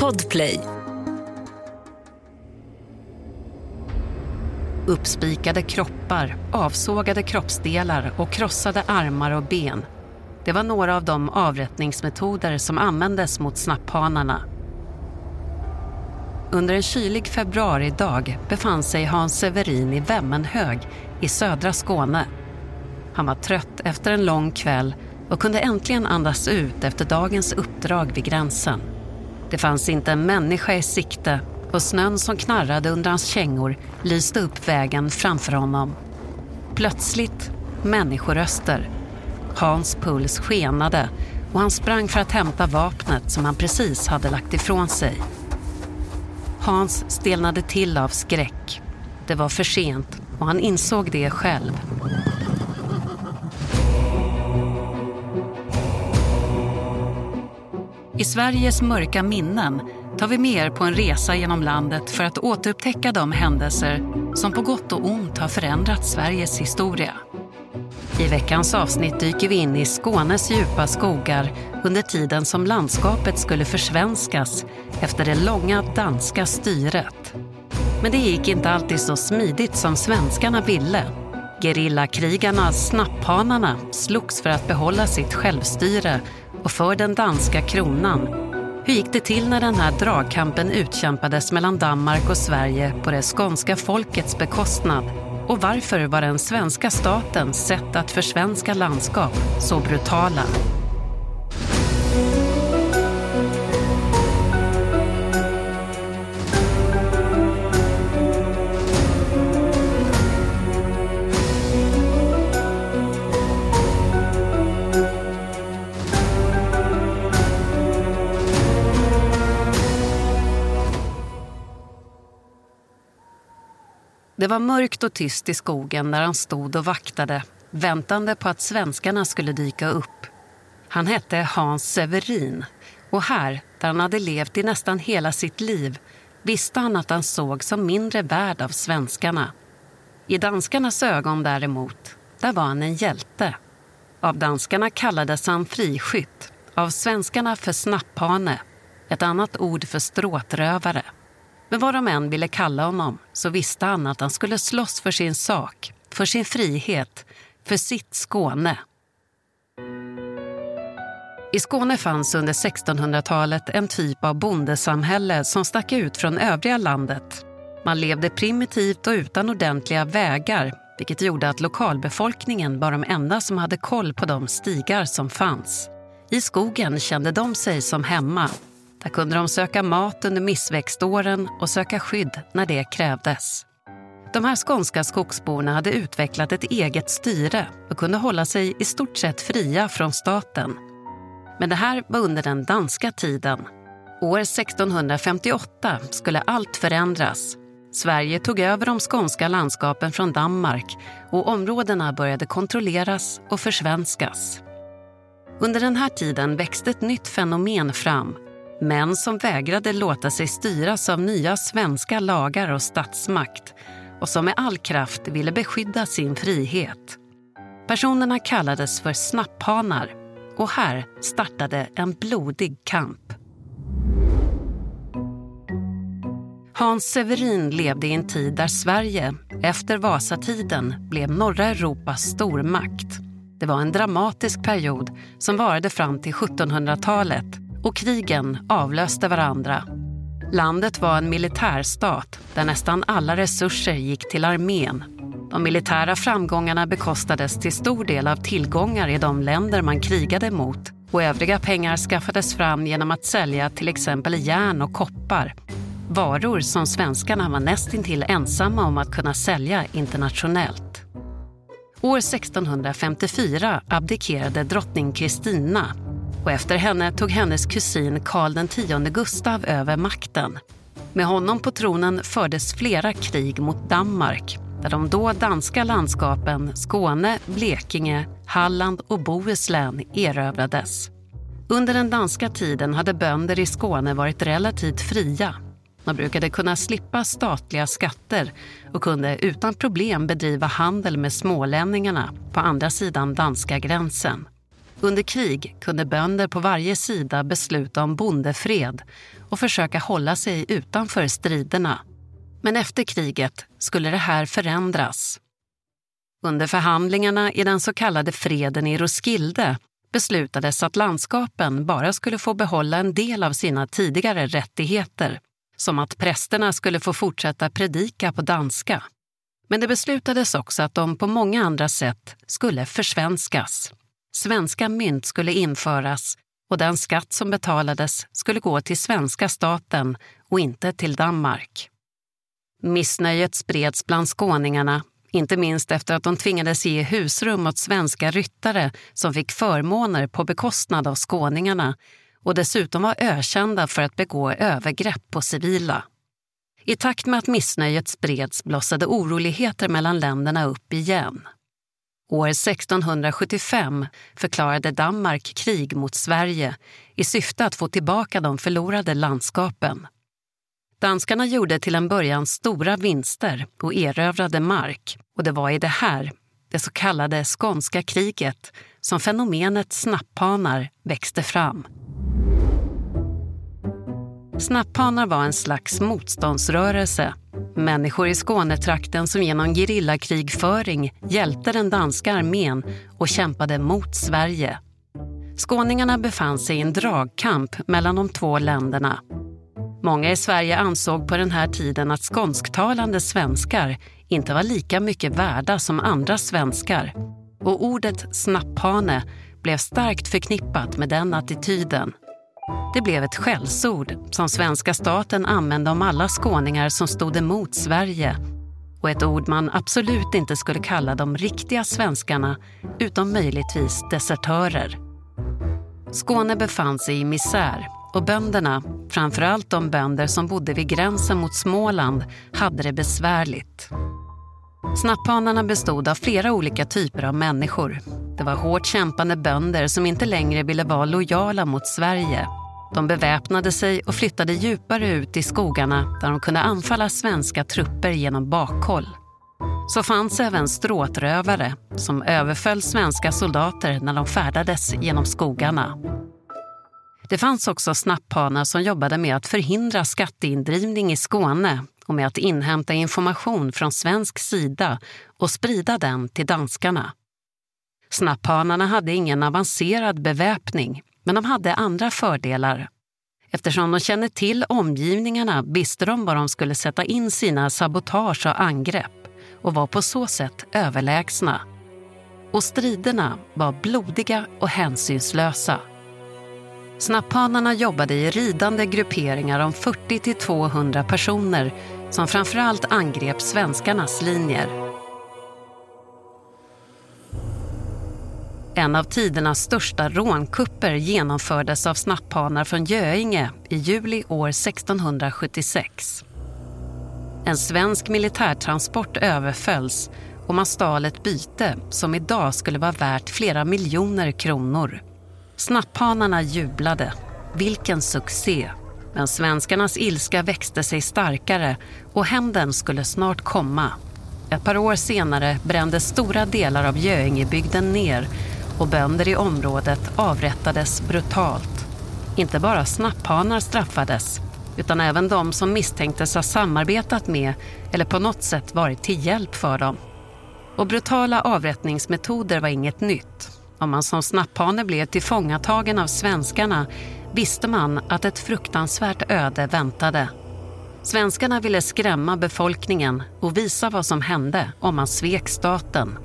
Podplay. Uppspikade kroppar, avsågade kroppsdelar och krossade armar och ben. Det var några av de avrättningsmetoder som användes mot snapphanarna. Under en kylig februaridag befann sig Hans Severin i Vemmenhög i södra Skåne. Han var trött efter en lång kväll och kunde äntligen andas ut efter dagens uppdrag vid gränsen. Det fanns inte en människa i sikte och snön som knarrade under hans kängor lyste upp vägen framför honom. Plötsligt människoröster. Hans puls skenade och han sprang för att hämta vapnet som han precis hade lagt ifrån sig. Hans stelnade till av skräck. Det var för sent och han insåg det själv. I Sveriges mörka minnen tar vi med er på en resa genom landet för att återupptäcka de händelser som på gott och ont har förändrat Sveriges historia. I veckans avsnitt dyker vi in i Skånes djupa skogar under tiden som landskapet skulle försvenskas efter det långa danska styret. Men det gick inte alltid så smidigt som svenskarna ville. Gerillakrigarna Snapphanarna slogs för att behålla sitt självstyre och för den danska kronan. Hur gick det till när den här dragkampen utkämpades mellan Danmark och Sverige på det skånska folkets bekostnad? Och varför var den svenska statens sätt att försvenska landskap så brutala? Det var mörkt och tyst i skogen där han stod och vaktade väntande på att svenskarna skulle dyka upp. Han hette Hans Severin och här, där han hade levt i nästan hela sitt liv visste han att han såg som mindre värd av svenskarna. I danskarnas ögon däremot, där var han en hjälte. Av danskarna kallades han friskytt, av svenskarna för snapphane, ett annat ord för stråtrövare. Men vad de än ville kalla honom så visste han att han skulle slåss för sin sak, för sin frihet, för sitt Skåne. I Skåne fanns under 1600-talet en typ av bondesamhälle som stack ut från övriga landet. Man levde primitivt och utan ordentliga vägar vilket gjorde att lokalbefolkningen var de enda som hade koll på de stigar som fanns. I skogen kände de sig som hemma där kunde de söka mat under missväxtåren och söka skydd när det krävdes. De här skånska skogsborna hade utvecklat ett eget styre och kunde hålla sig i stort sett fria från staten. Men det här var under den danska tiden. År 1658 skulle allt förändras. Sverige tog över de skånska landskapen från Danmark och områdena började kontrolleras och försvenskas. Under den här tiden växte ett nytt fenomen fram Män som vägrade låta sig styras av nya svenska lagar och statsmakt och som med all kraft ville beskydda sin frihet. Personerna kallades för snapphanar och här startade en blodig kamp. Hans Severin levde i en tid där Sverige, efter Vasatiden, blev norra Europas stormakt. Det var en dramatisk period som varade fram till 1700-talet och krigen avlöste varandra. Landet var en militärstat där nästan alla resurser gick till armén. De militära framgångarna bekostades till stor del av tillgångar i de länder man krigade mot och övriga pengar skaffades fram genom att sälja till exempel järn och koppar. Varor som svenskarna var nästintill ensamma om att kunna sälja internationellt. År 1654 abdikerade drottning Kristina och efter henne tog hennes kusin Karl X Gustav över makten. Med honom på tronen fördes flera krig mot Danmark där de då danska landskapen Skåne, Blekinge, Halland och Bohuslän erövrades. Under den danska tiden hade bönder i Skåne varit relativt fria. De brukade kunna slippa statliga skatter och kunde utan problem bedriva handel med smålänningarna på andra sidan danska gränsen. Under krig kunde bönder på varje sida besluta om bondefred och försöka hålla sig utanför striderna. Men efter kriget skulle det här förändras. Under förhandlingarna i den så kallade freden i Roskilde beslutades att landskapen bara skulle få behålla en del av sina tidigare rättigheter, som att prästerna skulle få fortsätta predika på danska. Men det beslutades också att de på många andra sätt skulle försvenskas. Svenska mynt skulle införas och den skatt som betalades skulle gå till svenska staten och inte till Danmark. Missnöjet spreds bland skåningarna, inte minst efter att de tvingades ge husrum åt svenska ryttare som fick förmåner på bekostnad av skåningarna och dessutom var ökända för att begå övergrepp på civila. I takt med att missnöjet spreds blossade oroligheter mellan länderna upp igen. År 1675 förklarade Danmark krig mot Sverige i syfte att få tillbaka de förlorade landskapen. Danskarna gjorde till en början stora vinster och erövrade mark och det var i det här, det så kallade skånska kriget, som fenomenet snapphanar växte fram. Snapphanar var en slags motståndsrörelse. Människor i Skånetrakten som genom gerillakrigföring hjälpte den danska armén och kämpade mot Sverige. Skåningarna befann sig i en dragkamp mellan de två länderna. Många i Sverige ansåg på den här tiden att skånsktalande svenskar inte var lika mycket värda som andra svenskar. Och ordet snapphane blev starkt förknippat med den attityden. Det blev ett skällsord som svenska staten använde om alla skåningar som stod emot Sverige och ett ord man absolut inte skulle kalla de riktiga svenskarna utom möjligtvis desertörer. Skåne befann sig i misär och bönderna, framförallt de bönder som bodde vid gränsen mot Småland, hade det besvärligt. Snapphanarna bestod av flera olika typer av människor. Det var hårt kämpande bönder som inte längre ville vara lojala mot Sverige. De beväpnade sig och flyttade djupare ut i skogarna där de kunde anfalla svenska trupper genom bakhåll. Så fanns även stråtrövare som överföll svenska soldater när de färdades genom skogarna. Det fanns också snapphanar som jobbade med att förhindra skatteindrivning i Skåne och med att inhämta information från svensk sida och sprida den till danskarna. Snapphanarna hade ingen avancerad beväpning, men de hade andra fördelar. Eftersom de kände till omgivningarna visste de var de skulle sätta in sina sabotage och angrepp och var på så sätt överlägsna. Och striderna var blodiga och hänsynslösa. Snapphanarna jobbade i ridande grupperingar om 40 200 personer som framförallt angrep svenskarnas linjer. En av tidernas största rånkupper genomfördes av snapphanar från Göinge i juli år 1676. En svensk militärtransport överfölls och man stal ett byte som idag skulle vara värt flera miljoner kronor. Snapphanarna jublade. Vilken succé! Men svenskarnas ilska växte sig starkare och hämnden skulle snart komma. Ett par år senare brändes stora delar av Göingebygden ner och bönder i området avrättades brutalt. Inte bara snapphanar straffades utan även de som misstänktes ha samarbetat med eller på något sätt varit till hjälp för dem. Och brutala avrättningsmetoder var inget nytt. Om man som snapphane blev tillfångatagen av svenskarna visste man att ett fruktansvärt öde väntade. Svenskarna ville skrämma befolkningen och visa vad som hände om man svek staten.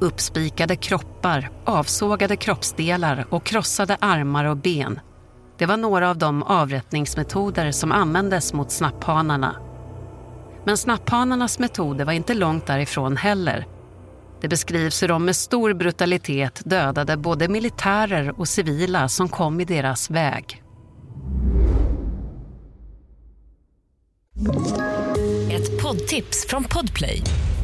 Uppspikade kroppar, avsågade kroppsdelar och krossade armar och ben. Det var några av de avrättningsmetoder som användes mot snapphanarna. Men snapphanarnas metoder var inte långt därifrån heller det beskrivs hur de med stor brutalitet dödade både militärer och civila som kom i deras väg. Ett poddtips från Podplay.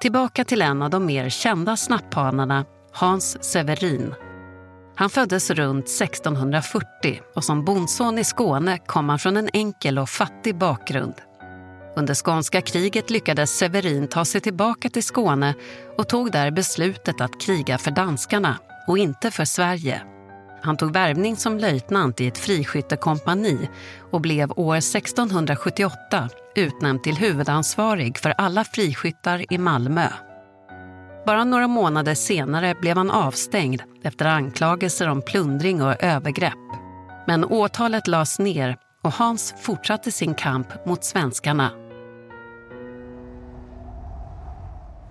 Tillbaka till en av de mer kända snapphanarna, Hans Severin. Han föddes runt 1640 och som bondson i Skåne kom han från en enkel och fattig bakgrund. Under skånska kriget lyckades Severin ta sig tillbaka till Skåne och tog där beslutet att kriga för danskarna och inte för Sverige. Han tog värvning som löjtnant i ett friskyttekompani och blev år 1678 utnämnd till huvudansvarig för alla friskyttar i Malmö. Bara några månader senare blev han avstängd efter anklagelser om plundring och övergrepp. Men åtalet lades ner och Hans fortsatte sin kamp mot svenskarna.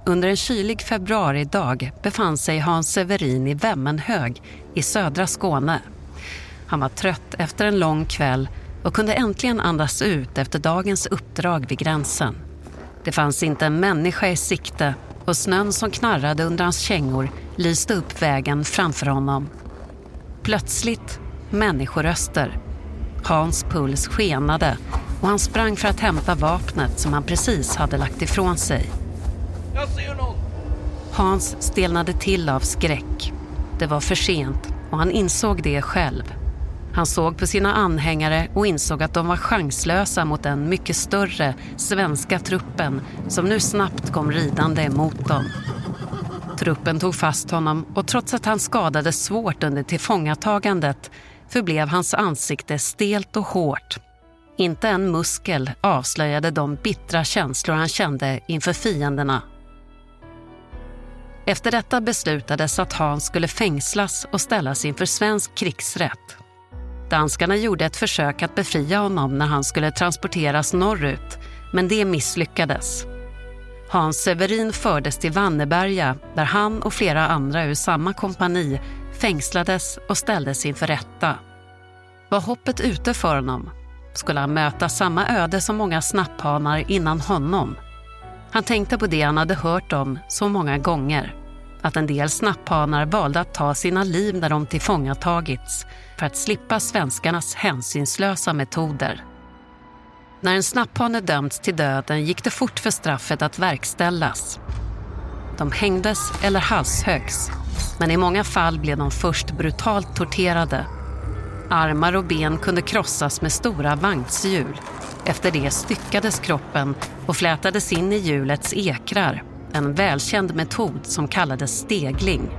Under en kylig februaridag befann sig Hans Severin i Vemmenhög i södra Skåne. Han var trött efter en lång kväll och kunde äntligen andas ut efter dagens uppdrag vid gränsen. Det fanns inte en människa i sikte och snön som knarrade under hans kängor lyste upp vägen framför honom. Plötsligt människoröster. Hans puls skenade och han sprang för att hämta vapnet som han precis hade lagt ifrån sig. Jag ser någon! Hans stelnade till av skräck. Det var för sent och han insåg det själv. Han såg på sina anhängare och insåg att de var chanslösa mot den mycket större svenska truppen som nu snabbt kom ridande emot dem. Truppen tog fast honom och trots att han skadades svårt under tillfångatagandet förblev hans ansikte stelt och hårt. Inte en muskel avslöjade de bittra känslor han kände inför fienderna. Efter detta beslutades att Hans skulle fängslas och ställas inför svensk krigsrätt. Danskarna gjorde ett försök att befria honom när han skulle transporteras norrut, men det misslyckades. Hans Severin fördes till Vanneberga där han och flera andra ur samma kompani fängslades och ställdes inför rätta. Var hoppet ute för honom? Skulle han möta samma öde som många snapphanar innan honom? Han tänkte på det han hade hört om så många gånger. Att en del snapphanar valde att ta sina liv när de tillfångatagits för att slippa svenskarnas hänsynslösa metoder. När en snapphane dömts till döden gick det fort för straffet att verkställas. De hängdes eller halshöggs, men i många fall blev de först brutalt torterade. Armar och ben kunde krossas med stora vagnshjul. Efter det styckades kroppen och flätades in i hjulets ekrar, en välkänd metod som kallades stegling.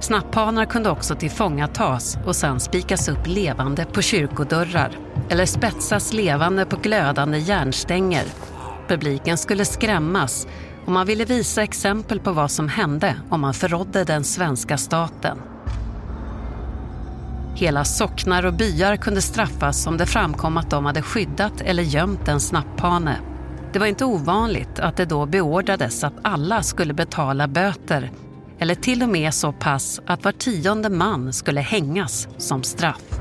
Snapphanar kunde också tillfångatas och sedan spikas upp levande på kyrkodörrar eller spetsas levande på glödande järnstänger. Publiken skulle skrämmas och man ville visa exempel på vad som hände om man förrådde den svenska staten. Hela socknar och byar kunde straffas om det framkom att de hade skyddat eller gömt en snapphane. Det var inte ovanligt att det då beordrades att alla skulle betala böter eller till och med så pass att var tionde man skulle hängas som straff.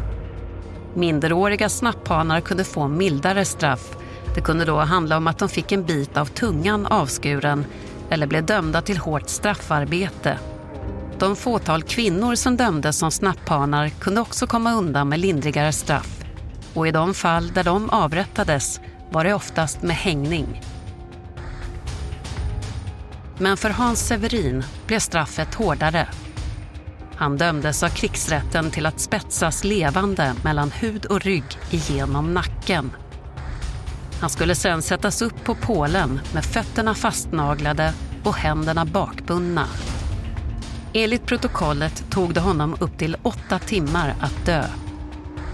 Minderåriga snapphanar kunde få mildare straff. Det kunde då handla om att de fick en bit av tungan avskuren eller blev dömda till hårt straffarbete. De fåtal kvinnor som dömdes som snapphanar kunde också komma undan med lindrigare straff. Och i de fall där de avrättades var det oftast med hängning. Men för Hans Severin blev straffet hårdare. Han dömdes av krigsrätten till att spetsas levande mellan hud och rygg igenom nacken. Han skulle sen sättas upp på pålen med fötterna fastnaglade och händerna bakbundna. Enligt protokollet tog det honom upp till åtta timmar att dö.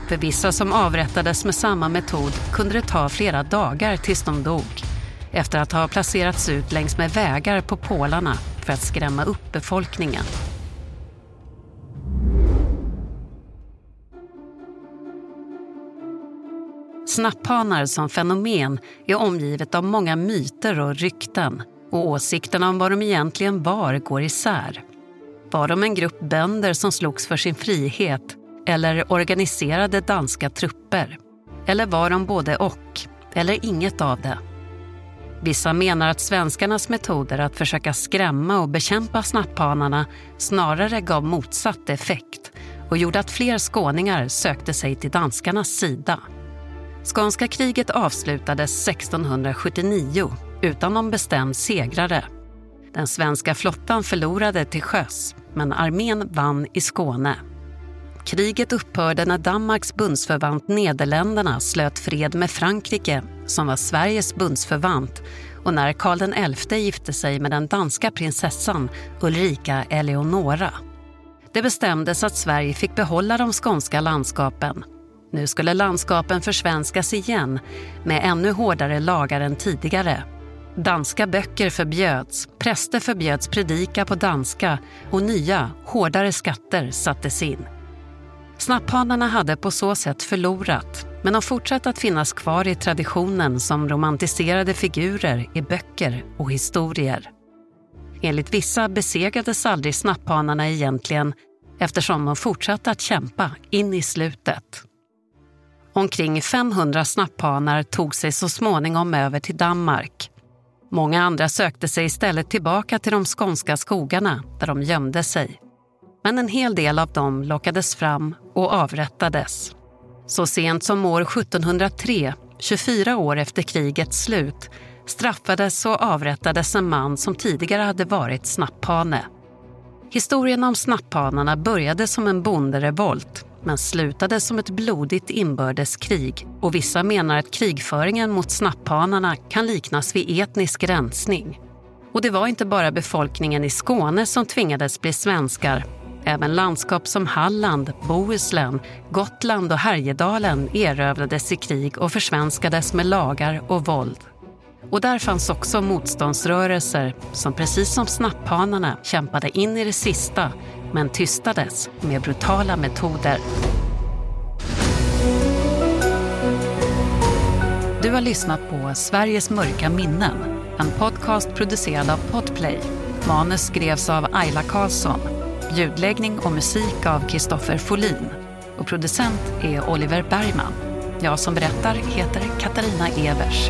För vissa som avrättades med samma metod kunde det ta flera dagar tills de dog efter att ha placerats ut längs med vägar på pålarna för att skrämma upp befolkningen. Snapphanar som fenomen är omgivet av många myter och rykten och åsikterna om vad de egentligen var går isär. Var de en grupp bönder som slogs för sin frihet eller organiserade danska trupper? Eller var de både och, eller inget av det? Vissa menar att svenskarnas metoder att försöka skrämma och bekämpa snapphanarna snarare gav motsatt effekt och gjorde att fler skåningar sökte sig till danskarnas sida. Skånska kriget avslutades 1679 utan någon bestämd segrare. Den svenska flottan förlorade till sjöss, men armén vann i Skåne. Kriget upphörde när Danmarks bundsförvant Nederländerna slöt fred med Frankrike, som var Sveriges bundsförvant, och när Karl XI gifte sig med den danska prinsessan Ulrika Eleonora. Det bestämdes att Sverige fick behålla de skånska landskapen. Nu skulle landskapen försvenskas igen med ännu hårdare lagar än tidigare. Danska böcker förbjöds, präster förbjöds predika på danska och nya, hårdare skatter sattes in. Snapphanarna hade på så sätt förlorat men de fortsatte att finnas kvar i traditionen som romantiserade figurer i böcker och historier. Enligt vissa besegrades aldrig snapphanarna egentligen eftersom de fortsatte att kämpa in i slutet. Omkring 500 snapphanar tog sig så småningom över till Danmark. Många andra sökte sig istället tillbaka till de skånska skogarna där de gömde sig. Men en hel del av dem lockades fram och avrättades. Så sent som år 1703, 24 år efter krigets slut straffades och avrättades en man som tidigare hade varit snapphane. Historien om snapphanarna började som en bonderevolt men slutade som ett blodigt inbördeskrig och vissa menar att krigföringen mot snapphanarna kan liknas vid etnisk rensning. Och det var inte bara befolkningen i Skåne som tvingades bli svenskar. Även landskap som Halland, Bohuslän, Gotland och Härjedalen erövrades i krig och försvenskades med lagar och våld. Och där fanns också motståndsrörelser som precis som snapphanarna kämpade in i det sista men tystades med brutala metoder. Du har lyssnat på Sveriges mörka minnen, en podcast producerad av Podplay. Manus skrevs av Ayla Karlsson, ljudläggning och musik av Kristoffer Folin och producent är Oliver Bergman. Jag som berättar heter Katarina Evers.